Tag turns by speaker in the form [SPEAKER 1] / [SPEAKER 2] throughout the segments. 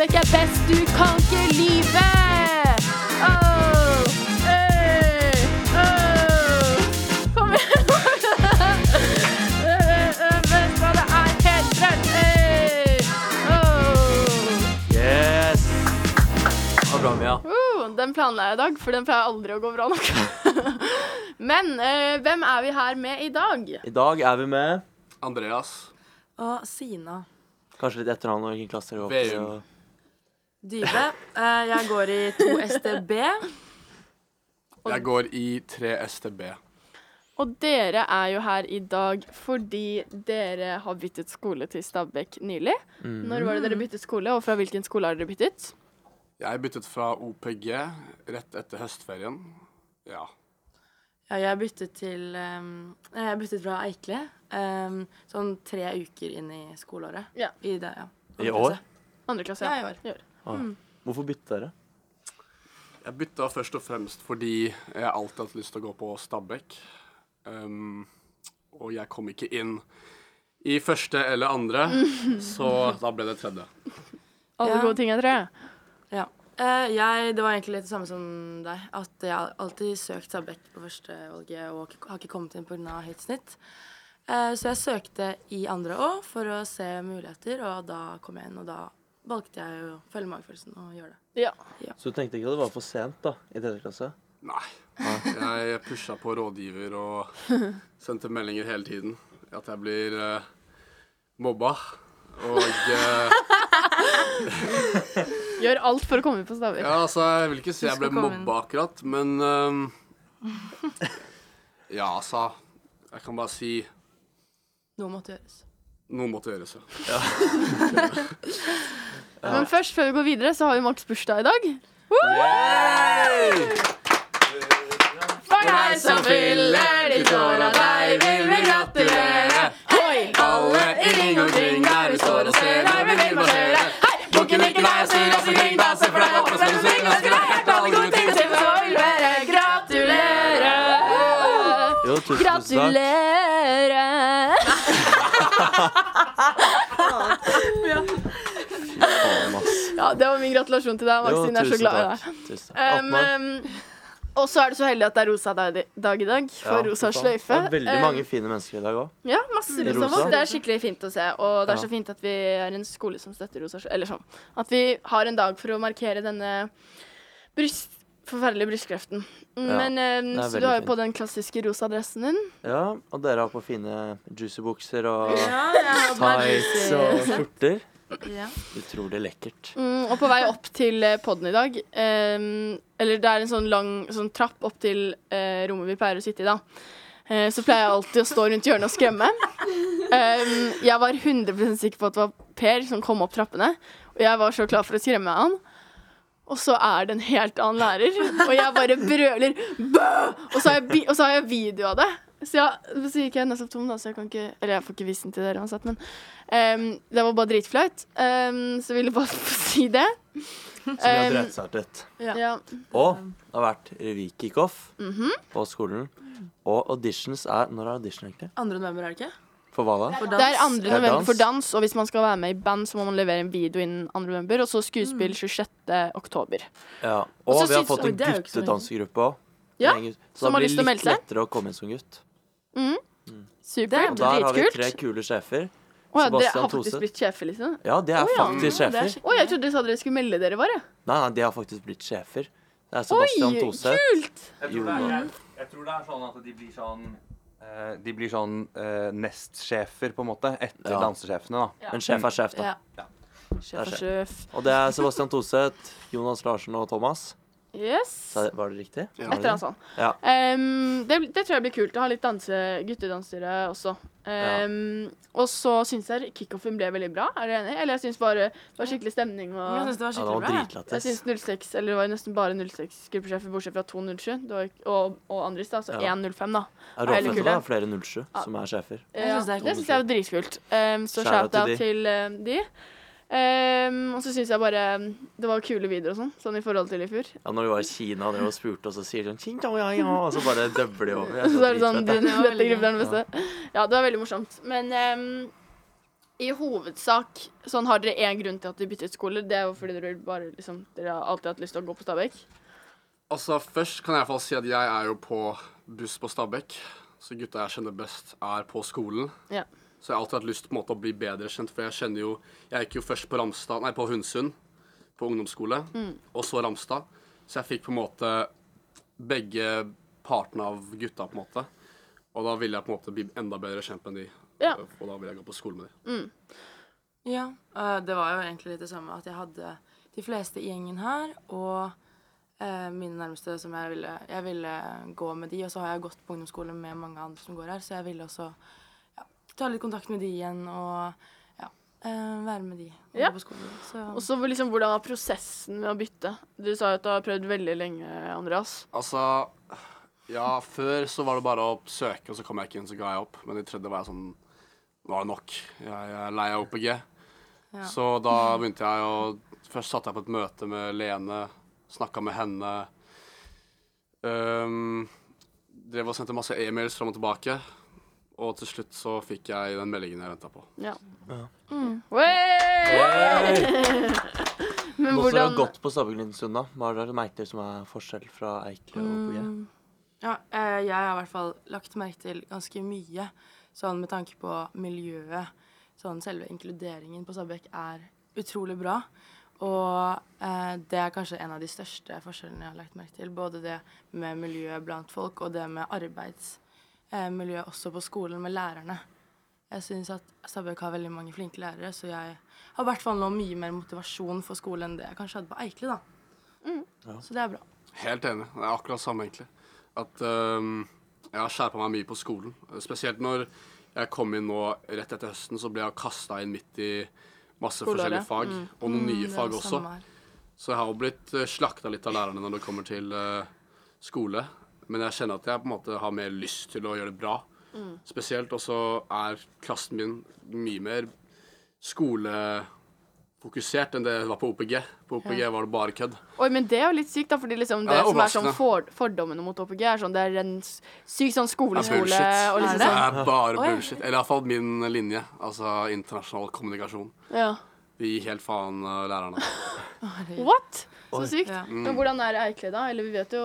[SPEAKER 1] Stabæk er best, du kan ikke lyve! Oh, hey, oh. Kom igjen! Vestlandet er helt! Hey, oh.
[SPEAKER 2] Yes! Det var bra, Mia.
[SPEAKER 1] Uh, den planla jeg i dag, for den pleier aldri å gå bra nok. Men eh, hvem er vi her med i dag?
[SPEAKER 2] I dag er vi med
[SPEAKER 3] Andreas.
[SPEAKER 4] Og Sina
[SPEAKER 2] kanskje litt etternavn og hvilken klasse dere går på. Og-
[SPEAKER 4] Dybe. Eh, jeg går i 2 STB.
[SPEAKER 3] Jeg går i 3 STB.
[SPEAKER 1] Og dere er jo her i dag fordi dere har byttet skole til Stabekk nylig. Når var det dere byttet skole, og fra hvilken skole har dere byttet?
[SPEAKER 3] Jeg byttet fra OPG rett etter høstferien. Ja.
[SPEAKER 4] Ja, jeg byttet til um, Jeg byttet fra Eikle um, sånn tre uker inn i skoleåret.
[SPEAKER 1] Ja.
[SPEAKER 4] I det, ja.
[SPEAKER 2] I år?
[SPEAKER 1] Andre klasse.
[SPEAKER 4] Ja, i år.
[SPEAKER 1] I år.
[SPEAKER 2] Ah. Hvorfor bytte dere?
[SPEAKER 3] Jeg bytta først og fremst fordi jeg alltid har hatt lyst til å gå på Stabekk. Um, og jeg kom ikke inn i første eller andre, så da ble det tredje.
[SPEAKER 1] Alle
[SPEAKER 4] Ja.
[SPEAKER 1] gode ting er tre.
[SPEAKER 4] Ja. Uh, jeg, det var egentlig litt det samme som deg. At jeg har alltid søkt Stabekk på førstevalget og har ikke kommet inn pga. høyt snitt. Uh, så jeg søkte i andre òg for å se muligheter, og da kom jeg inn. Og da valgte jeg å følge magefølelsen og gjøre det.
[SPEAKER 1] Ja.
[SPEAKER 2] Så du tenkte ikke at det var for sent da, i tredje klasse?
[SPEAKER 3] Nei. Jeg pusha på rådgiver og sendte meldinger hele tiden. At jeg blir uh, mobba. Og uh,
[SPEAKER 1] Gjør alt for å komme på staver.
[SPEAKER 3] Ja, altså, jeg vil ikke si jeg ble mobba akkurat, men ehm, Ja, altså Jeg kan bare si
[SPEAKER 4] Noe måtte gjøres.
[SPEAKER 3] noe måtte gjøres, ja. ja.
[SPEAKER 1] Men først, før vi går videre, så har jo Max bursdag i dag. For deg som fyller ditt år av deg, vil vi gratulere. Hei, Alle i ring omkring der vi står og ser deg, vi vil marsjere. Hei! Bukken ikke deg, styr oss omkring, se for deg, åpne spille syng, ønsker deg helt alle gode ting, til så vil være gratulere.
[SPEAKER 2] Jo, tusen, tusen takk.
[SPEAKER 1] Ja, det var min gratulasjon til deg,
[SPEAKER 2] Jo,
[SPEAKER 1] Maxine. Jeg er så glad i deg.
[SPEAKER 2] Tusen takk. 18
[SPEAKER 1] Um, og så er det så heldig at det er rosa dag, dag i dag, for
[SPEAKER 2] Ja,
[SPEAKER 1] rosa sløyfe.
[SPEAKER 2] Det er veldig
[SPEAKER 1] Um,
[SPEAKER 2] mange fine mennesker i dag òg.
[SPEAKER 1] Ja, masse rosa.
[SPEAKER 2] rosa.
[SPEAKER 1] Det er skikkelig fint å se. Og det er så fint at vi er en skole som støtter rosa sløyfe. Eller sånn. At vi har en dag for å markere denne bryst, forferdelige brystkreften. Men
[SPEAKER 2] ja,
[SPEAKER 1] Så du har jo på den klassiske rosa dressen din.
[SPEAKER 2] Ja, og dere har på fine juicy bukser og
[SPEAKER 4] Ja, ja,
[SPEAKER 2] tights og skjorter.
[SPEAKER 4] Ja.
[SPEAKER 2] Utrolig lekkert.
[SPEAKER 1] Mm, og på vei opp til poden podden i dag um, Eller det er en sånn lang sånn trapp opp til eh, rommet vi pleier å sitte i, da. Eh, så pleier jeg alltid å stå rundt hjørnet og skremme. Um, jeg var 100% sikker på at det var Per som kom opp trappene. Og jeg var så klar for å skremme han. Og så er det en helt annen lærer, og jeg bare brøler Bø! Og så har jeg, og så har jeg video av det. Så, ja, så gikk jeg nesten tom, da, så jeg kan ikke Eller jeg får ikke vist den til dere uansett, men um, det var bare dritflaut. Um, så jeg ville bare få si det.
[SPEAKER 2] Så vi har
[SPEAKER 1] Um,
[SPEAKER 2] dretstartet.
[SPEAKER 4] Ja.
[SPEAKER 1] Ja.
[SPEAKER 2] Og det har vært revykickoff
[SPEAKER 1] -hmm.
[SPEAKER 2] på skolen. Og auditions er Når er audition, egentlig?
[SPEAKER 4] 2. november, er det ikke?
[SPEAKER 2] For hva da?
[SPEAKER 4] For
[SPEAKER 1] Det er 2.
[SPEAKER 2] Er
[SPEAKER 1] november for
[SPEAKER 2] dans.
[SPEAKER 1] og hvis man skal være med i band, så må man levere en video innen 2. november, og så skuespill 26. oktober.
[SPEAKER 2] Ja.
[SPEAKER 1] Og
[SPEAKER 2] Og vi har fått en
[SPEAKER 4] det så
[SPEAKER 2] guttedansegruppe òg.
[SPEAKER 1] Ja,
[SPEAKER 2] Så
[SPEAKER 1] som
[SPEAKER 2] da
[SPEAKER 1] har
[SPEAKER 2] blir
[SPEAKER 1] lyst
[SPEAKER 2] det
[SPEAKER 1] til å
[SPEAKER 2] litt
[SPEAKER 1] melde seg.
[SPEAKER 2] lettere å komme inn som gutt.
[SPEAKER 1] Supert.
[SPEAKER 2] Og der har vi tre kule sjefer.
[SPEAKER 1] Å ja, dere
[SPEAKER 2] Sebastian
[SPEAKER 1] har faktisk
[SPEAKER 2] Tose.
[SPEAKER 1] blitt sjefer, liksom?
[SPEAKER 2] Ja, det er
[SPEAKER 1] Å ja,
[SPEAKER 2] faktisk
[SPEAKER 4] det er
[SPEAKER 2] sjefer.
[SPEAKER 1] Å, jeg trodde dere sa dere skulle melde dere, bare.
[SPEAKER 2] Nei, nei, de har faktisk blitt sjefer. Det er
[SPEAKER 1] Oi,
[SPEAKER 2] Sebastian Toseth.
[SPEAKER 1] kult!
[SPEAKER 5] Jeg tror, det er, jeg, jeg tror det er sånn at de blir sånn eh, De blir sånn uh, nestsjefer, på en måte, etter
[SPEAKER 2] Ja.
[SPEAKER 5] dansesjefene, da.
[SPEAKER 2] Men sjef er sjef, da.
[SPEAKER 4] Ja.
[SPEAKER 1] Sjef
[SPEAKER 2] er
[SPEAKER 1] sjef.
[SPEAKER 2] Og det er Sebastian Toseth, Jonas Larsen og Thomas.
[SPEAKER 1] Yes.
[SPEAKER 2] Så var det riktig?
[SPEAKER 3] Ja.
[SPEAKER 1] Et eller annet sånt.
[SPEAKER 2] Ja.
[SPEAKER 1] Um, det, det tror jeg blir kult å ha litt danse, guttedansere også. Ehm, Og så syns jeg kickoffen ble veldig bra. Er du enig? Eller jeg syns bare det var skikkelig stemning.
[SPEAKER 4] Jeg
[SPEAKER 1] Og
[SPEAKER 4] syns det var
[SPEAKER 2] Ja, det
[SPEAKER 4] skikkelig
[SPEAKER 2] var
[SPEAKER 4] bra. jeg.
[SPEAKER 1] jeg syns 06, eller det var nesten bare 06 gruppesjefer, bortsett fra 207 det var, og, og Andris, da. Så
[SPEAKER 2] Ja.
[SPEAKER 1] 105, da.
[SPEAKER 2] Er råfett at det er flere 07 som er sjefer.
[SPEAKER 4] Jeg
[SPEAKER 1] Ja,
[SPEAKER 4] synes det er
[SPEAKER 1] syns jeg var dritkult. Um, så
[SPEAKER 2] Shout out
[SPEAKER 1] shout-out
[SPEAKER 2] til
[SPEAKER 1] til eh, de. Um, og så syns jeg bare det var kule videoer og sånn, sånn i forhold til i fjor.
[SPEAKER 2] Ja, når vi var i Kina og dere spurte, og så sier de sånn «Xin, ja, ja, ja», Og så bare døbler de over. Jeg
[SPEAKER 1] Så er det sånn din, Dette
[SPEAKER 4] veldig
[SPEAKER 1] er den beste. Ja, det var veldig morsomt. Men um, i hovedsak sånn har dere én grunn til at dere byttet skole. Det er jo fordi dere bare liksom Dere har alltid hatt lyst til å gå på Stabekk.
[SPEAKER 3] Altså, Først kan jeg i hvert fall si at jeg er jo på buss på Stabekk. Så gutta jeg kjenner best, er på skolen.
[SPEAKER 1] Ja.
[SPEAKER 3] Så jeg har alltid hatt lyst på en måte å bli bedre kjent, for jeg kjenner jo Jeg gikk jo først på Ramstad, nei, på Hundsund på ungdomsskole, og så Ramstad. Så jeg fikk på en måte begge partene av gutta, på en måte. Og da ville jeg på en måte bli enda bedre kjent med de.
[SPEAKER 1] Ja.
[SPEAKER 3] Og da ville jeg gå på skole med de.
[SPEAKER 4] Ja, eh, det var jo egentlig litt det samme at jeg hadde de fleste i gjengen her, og eh, mine nærmeste som jeg ville, jeg ville gå med de, og så har jeg gått på ungdomsskole med mange andre som går her, så jeg ville også ta litt kontakt med de igjen og ja, eh, være med de
[SPEAKER 1] Ja.
[SPEAKER 4] på skolen. Så,
[SPEAKER 1] Og så liksom, hvordan var prosessen med å bytte? Du sa jo at du har prøvd veldig lenge, Andreas.
[SPEAKER 3] Altså Ja, før så var det bare å søke, og så kom jeg ikke inn, så ga jeg opp. Men i tredje var jeg sånn Nå er det nok. Jeg, jeg er lei av OPG.
[SPEAKER 4] Ja.
[SPEAKER 3] Så da begynte jeg å Først satt jeg på et møte med Lene, snakka med henne. Um, drev og sendte masse e-mails fram og tilbake. Og til slutt så fikk jeg den meldingen jeg venta på.
[SPEAKER 1] Ja.
[SPEAKER 2] Ja.
[SPEAKER 1] Mm. Wey! Men
[SPEAKER 2] Nå som har
[SPEAKER 1] hvordan
[SPEAKER 2] gått på en da, hva har dere merket som er forskjell fra Eikle og OPG?
[SPEAKER 4] Mm, Ja, eh, jeg har i hvert fall lagt merke til ganske mye, sånn med tanke på miljøet. Sånn selve inkluderingen på Stabekk er utrolig bra. Og eh, det er kanskje en av de største forskjellene jeg har lagt merke til. Både det med miljøet blant folk, og det med arbeidsmiljøet også på skolen med lærerne. Jeg syns at Stabøk har veldig mange flinke lærere, så jeg har i hvert fall nå mye mer motivasjon for skole enn det jeg kanskje hadde på Eikli, da. Så det er bra.
[SPEAKER 3] Helt enig. Det er akkurat samme, egentlig. At øhm, jeg har skjerpa meg mye på skolen. Spesielt når jeg kom inn nå rett etter høsten, så ble jeg kasta inn midt i masse
[SPEAKER 1] Skoleåret.
[SPEAKER 3] forskjellige fag. Og noen nye
[SPEAKER 4] Mm,
[SPEAKER 3] fag også.
[SPEAKER 4] her.
[SPEAKER 3] Så jeg har jo blitt uh, slakta litt av lærerne når det kommer til uh, skole. Men jeg kjenner at jeg på en måte har mer lyst til å gjøre det bra. Spesielt også er klassen min mye mer skolefokusert enn det var på OPG. På OPG var det bare kødd.
[SPEAKER 1] Oi, men det er jo litt sykt, da, fordi liksom det,
[SPEAKER 3] Ja, det er
[SPEAKER 1] som er sånn for, fordommene mot OPG, er sånn det er en syk sånn skoleskole
[SPEAKER 3] bullshit.
[SPEAKER 1] og liksom
[SPEAKER 3] Det
[SPEAKER 1] sånn
[SPEAKER 3] er bare
[SPEAKER 4] Oi.
[SPEAKER 3] bullshit. Eller iallfall min linje. Altså internasjonal kommunikasjon.
[SPEAKER 1] Ja.
[SPEAKER 3] Vi gir helt faen uh, lærerne.
[SPEAKER 1] What? Så sykt.
[SPEAKER 4] Ja.
[SPEAKER 1] Men hvordan er Eikle, da? Eller vi vet jo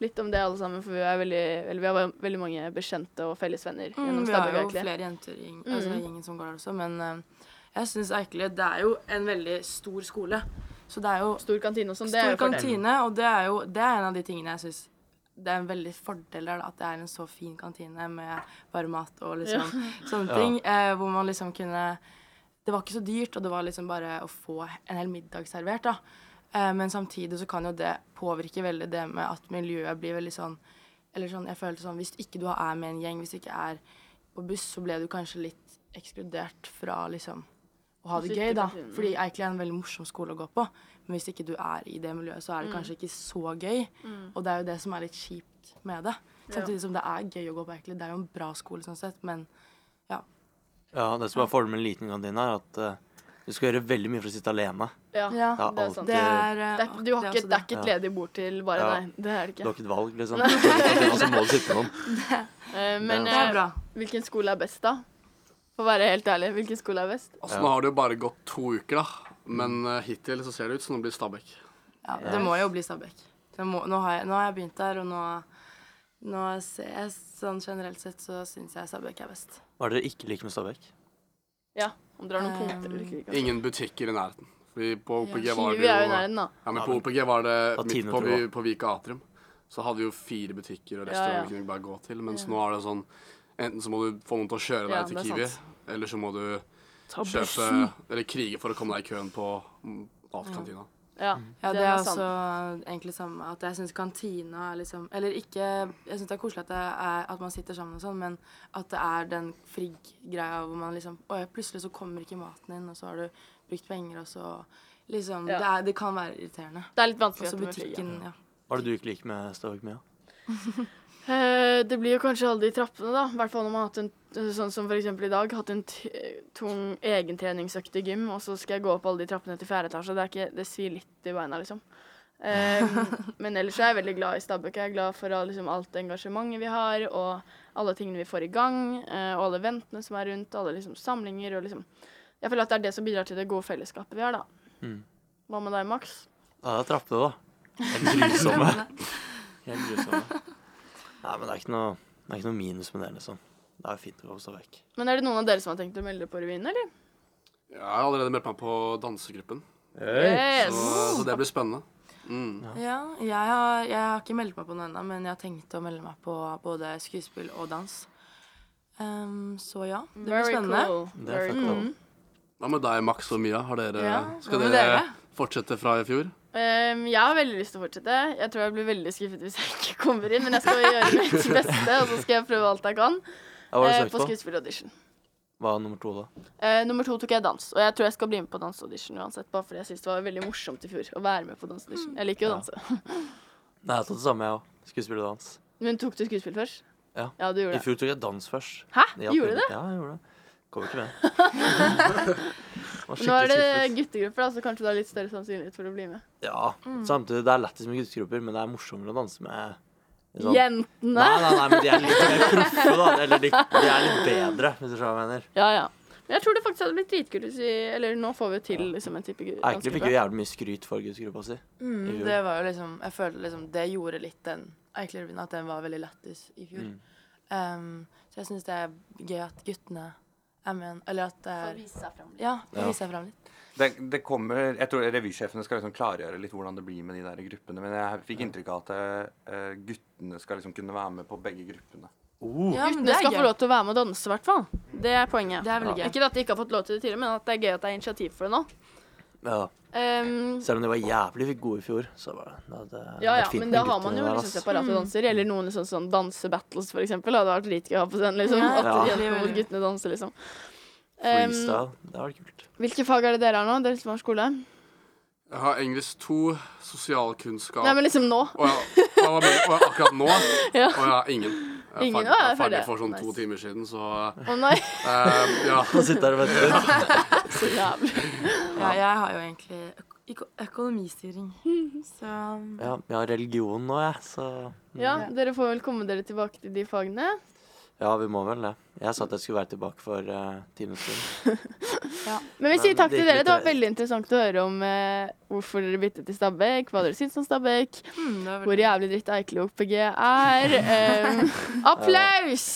[SPEAKER 1] litt om det alle sammen, for vi, er veldig, eller vi har veldig mange bekjente og fellesvenner
[SPEAKER 4] Mm,
[SPEAKER 1] gjennom
[SPEAKER 4] vi har jo flere jenter i gjeng- altså,
[SPEAKER 1] Mm.
[SPEAKER 4] gjengen som går der også, men uh, jeg syns Eikele Det er jo en veldig stor skole. Så det er jo
[SPEAKER 1] Stor kantine og sånn. Det er
[SPEAKER 4] stor
[SPEAKER 1] jo
[SPEAKER 4] kantine, og det er jo det er en av de tingene jeg syns det er en veldig fordel der, at det er en så fin kantine med varm mat og liksom sånne
[SPEAKER 2] Ja.
[SPEAKER 4] ting. Eh, hvor man liksom kunne Det var ikke så dyrt, og det var liksom bare å få en hel middag servert, da. Eh, men samtidig så kan jo det påvirke veldig det med at miljøet blir veldig sånn Eller sånn, jeg følte sånn Hvis ikke du er med en gjeng, hvis du ikke er på buss, så ble du kanskje litt ekskludert fra liksom å ha det gøy, da. Fordi Eikeli er en veldig morsom skole å gå på. Men hvis ikke du er i det miljøet, så er det kanskje ikke så gøy. Og det er jo det som er litt kjipt med det. Samtidig som det er gøy å gå på Eikeli. Det er jo en bra skole sånn sett, men
[SPEAKER 2] Ja, Ja, det som er fordelen med en liten din, er at eh, du skal gjøre veldig mye for å sitte alene.
[SPEAKER 1] Ja,
[SPEAKER 4] Ja,
[SPEAKER 2] Ja,
[SPEAKER 1] det er sant.
[SPEAKER 4] det er
[SPEAKER 1] Det er, du har
[SPEAKER 4] det er
[SPEAKER 1] ikke, det er ikke et ledig bord til bare
[SPEAKER 2] Ja.
[SPEAKER 1] deg. Det er det ikke.
[SPEAKER 2] Du har ikke et valg, liksom. Du går i kantina, så må du sitte med noen.
[SPEAKER 1] Eh, men
[SPEAKER 4] er
[SPEAKER 1] eh,
[SPEAKER 4] bra.
[SPEAKER 1] hvilken skole er best, da? For å være helt ærlig, hvilken skole er best?
[SPEAKER 3] Altså, Nå har det jo bare gått to uker, da. Men uh, hittil så ser det ut som det blir Stabæk.
[SPEAKER 4] Ja, det må jo bli Stabæk. Nå, nå har jeg begynt der, og nå, nå ser jeg sånn generelt sett så syns jeg Stabæk er best.
[SPEAKER 2] Hva er det dere ikke liker med Stabæk?
[SPEAKER 1] Ja, om dere har noen
[SPEAKER 4] Um,
[SPEAKER 1] punkter du ikke liker.
[SPEAKER 3] Ingen butikker i nærheten. Fordi på OPG
[SPEAKER 4] Ja,
[SPEAKER 3] var det
[SPEAKER 1] er jo i nærheten, da.
[SPEAKER 3] Ja, men på OPG var det midt på, på Vika Atrium. Så hadde vi jo fire butikker og
[SPEAKER 1] Ja,
[SPEAKER 3] restauranter
[SPEAKER 1] ja.
[SPEAKER 3] vi kunne bare gå til. Mens
[SPEAKER 1] Ja.
[SPEAKER 3] nå er det sånn Enten så må du få noen til å kjøre deg
[SPEAKER 1] Ja,
[SPEAKER 3] til Kiwi,
[SPEAKER 1] sant.
[SPEAKER 3] eller så må du kjøpe Eller krige for å komme deg i køen på mm, matkantina.
[SPEAKER 1] Ja,
[SPEAKER 4] Ja,
[SPEAKER 1] det
[SPEAKER 4] det er
[SPEAKER 1] er sant.
[SPEAKER 4] også egentlig samme. At jeg syns kantina er liksom Eller ikke Jeg syns det er koselig at, det er, at man sitter sammen og sånn, men at det er den frigg-greia hvor man liksom Oi, plutselig så kommer ikke maten inn, og så har du brukt penger, og så Liksom
[SPEAKER 1] Ja.
[SPEAKER 4] det, er, det kan være irriterende.
[SPEAKER 1] Det er litt vanskelig.
[SPEAKER 4] Også butikken, ja.
[SPEAKER 2] Hva er det du ikke liker med Stabæk Mia?
[SPEAKER 1] Eh, det blir jo kanskje alle de trappene, da. I hvert fall når man har hatt en sånn som for eksempel i dag, hatt en t tung egentreningsøkt i gym, og så skal jeg gå opp alle de trappene til fjerde etasje. Det, er ikke, det svir litt i beina, liksom. Um, men ellers er jeg veldig glad i Stabæk. Jeg er glad for liksom, alt engasjementet vi har, og alle tingene vi får i gang, eh, og alle ventene som er rundt, alle liksom, samlinger og liksom Jeg føler at det er det som bidrar til det gode fellesskapet vi har, da.
[SPEAKER 2] Mm.
[SPEAKER 1] Hva med deg, Max?
[SPEAKER 2] Ja, det er trappene, da. Helt grusomme. Helt grusomme. Nei, men det er ikke noe, det er ikke noe minus med det, liksom. Det er jo fint å komme seg vekk.
[SPEAKER 1] Men er det noen av dere som har tenkt å melde på revyen, eller?
[SPEAKER 3] Jeg har allerede meldt meg på dansegruppen,
[SPEAKER 1] Yes!
[SPEAKER 3] så, så det blir spennende. Mm.
[SPEAKER 4] Ja, jeg har, jeg har ikke meldt meg på noe ennå, men jeg har tenkt å melde meg på både skuespill og dans. Um, så ja, det blir
[SPEAKER 1] Very
[SPEAKER 4] spennende.
[SPEAKER 1] cool.
[SPEAKER 2] Det er
[SPEAKER 1] Very cool.
[SPEAKER 2] mm.
[SPEAKER 3] Hva med deg, Max og Mia? Har dere,
[SPEAKER 4] Ja,
[SPEAKER 3] skal dere,
[SPEAKER 4] dere?
[SPEAKER 3] fortsette fra i fjor?
[SPEAKER 1] Um, jeg har veldig lyst til å fortsette. Jeg tror jeg blir veldig skuffet hvis jeg ikke kommer inn, men jeg skal gjøre mitt beste, og så skal jeg prøve alt jeg kan
[SPEAKER 2] Ja, har
[SPEAKER 1] eh, på skuespillaudition.
[SPEAKER 2] Hva er nummer to, da?
[SPEAKER 1] Uh, nummer to tok jeg dans, og jeg tror jeg skal bli med på danseaudition uansett, bare fordi jeg syns det var veldig morsomt i fjor å være med på danseaudition. Jeg liker jo å
[SPEAKER 2] Ja.
[SPEAKER 1] danse.
[SPEAKER 2] Nei, jeg tok det samme, jeg òg. Skuespill og dans.
[SPEAKER 1] Men tok du skuespill først?
[SPEAKER 2] Ja.
[SPEAKER 1] Ja, du gjorde
[SPEAKER 2] I fjor tok jeg dans først.
[SPEAKER 1] Hæ? Gjorde du det?
[SPEAKER 2] Ja, jeg gjorde det. Kom ikke med.
[SPEAKER 1] Nå er det guttegrupper, da, så kanskje du har litt større sannsynlighet for å bli med.
[SPEAKER 2] Ja, samtidig, det er lettest med guttegrupper, men det er morsommere å danse med sånn.
[SPEAKER 1] Jentene!
[SPEAKER 2] Nei, nei, nei, men de er litt mer proffe, da. Eller de, de er litt bedre, hvis du skjønner hva jeg mener.
[SPEAKER 1] Ja, ja. Men jeg tror det faktisk hadde blitt dritkult hvis vi Eller nå får vi til liksom en type dansegruppe.
[SPEAKER 2] Egentlig fikk vi jævlig mye skryt for guttegruppa si.
[SPEAKER 4] Mm, det var jo liksom Jeg følte liksom det gjorde litt den Eiklevyen at den var veldig lættis i fjor.
[SPEAKER 2] Mm.
[SPEAKER 4] Um, så jeg syns det er gøy at guttene er med Eller at det er
[SPEAKER 1] vise seg fram litt.
[SPEAKER 4] Ja, få
[SPEAKER 2] Ja.
[SPEAKER 4] vise seg fram litt.
[SPEAKER 5] Det, det kommer, jeg tror Revysjefene skal liksom klargjøre litt hvordan det blir med de der gruppene. Men jeg fikk inntrykk av at uh, guttene skal liksom kunne være med på begge gruppene.
[SPEAKER 2] Oh,
[SPEAKER 4] Ja, men
[SPEAKER 1] Guttene skal
[SPEAKER 4] gøy.
[SPEAKER 1] få lov til å være med og danse, i hvert fall. Det er poenget.
[SPEAKER 4] Det er veldig gøy.
[SPEAKER 1] Ikke at de ikke har fått lov til det tidligere, men at det er gøy at det er initiativ for det nå.
[SPEAKER 2] Ja.
[SPEAKER 1] Um,
[SPEAKER 2] Selv om de var jævlig gode i fjor, så var det, det hadde
[SPEAKER 1] ja, ja,
[SPEAKER 2] fint
[SPEAKER 1] men da har man jo liksom separate danser, eller noen liksom sånn dansebattles, for eksempel. Det hadde vært dritgøy å ha på scenen, liksom.
[SPEAKER 4] Ja,
[SPEAKER 1] At
[SPEAKER 2] ja.
[SPEAKER 1] jentene mot guttene danser, liksom. Um,
[SPEAKER 2] Freestyle. Det hadde vært kult.
[SPEAKER 1] hvilke fag er det dere har nå? Dere som har skole?
[SPEAKER 3] Jeg har engelsk 2, sosialkunnskap
[SPEAKER 1] Nei, men liksom nå.
[SPEAKER 3] Og, jeg, og, jeg, og jeg, akkurat nå?
[SPEAKER 1] Ja.
[SPEAKER 3] Og. Jeg har
[SPEAKER 1] Ingen? jeg
[SPEAKER 3] jeg
[SPEAKER 1] er
[SPEAKER 3] er ferdig
[SPEAKER 1] ferdig.
[SPEAKER 3] for sånn to timer siden, så
[SPEAKER 1] Å nei,
[SPEAKER 3] Um, ja.
[SPEAKER 2] Nå sitter der og venter.
[SPEAKER 1] så jævlig.
[SPEAKER 4] Ja, jeg har jo egentlig øko øko økonomistyring. Så
[SPEAKER 2] Ja, jeg har religion nå, jeg, så
[SPEAKER 1] Ja, dere får vel komme dere tilbake til de fagene.
[SPEAKER 2] Ja, vi må vel det. Jeg sa at jeg skulle være tilbake for uh, timen siden. Ja.
[SPEAKER 1] Men vi sier
[SPEAKER 2] Men
[SPEAKER 1] takk
[SPEAKER 2] det
[SPEAKER 1] til
[SPEAKER 2] gikk
[SPEAKER 1] dere.
[SPEAKER 2] litt
[SPEAKER 1] Det var veldig interessant å høre om eh, hvorfor dere byttet til Stabæk, hva dere syns om Stabæk,
[SPEAKER 4] mm, det var
[SPEAKER 1] hvor
[SPEAKER 4] veldig
[SPEAKER 1] jævlig dritt Eikeli og PG er. Um, applaus!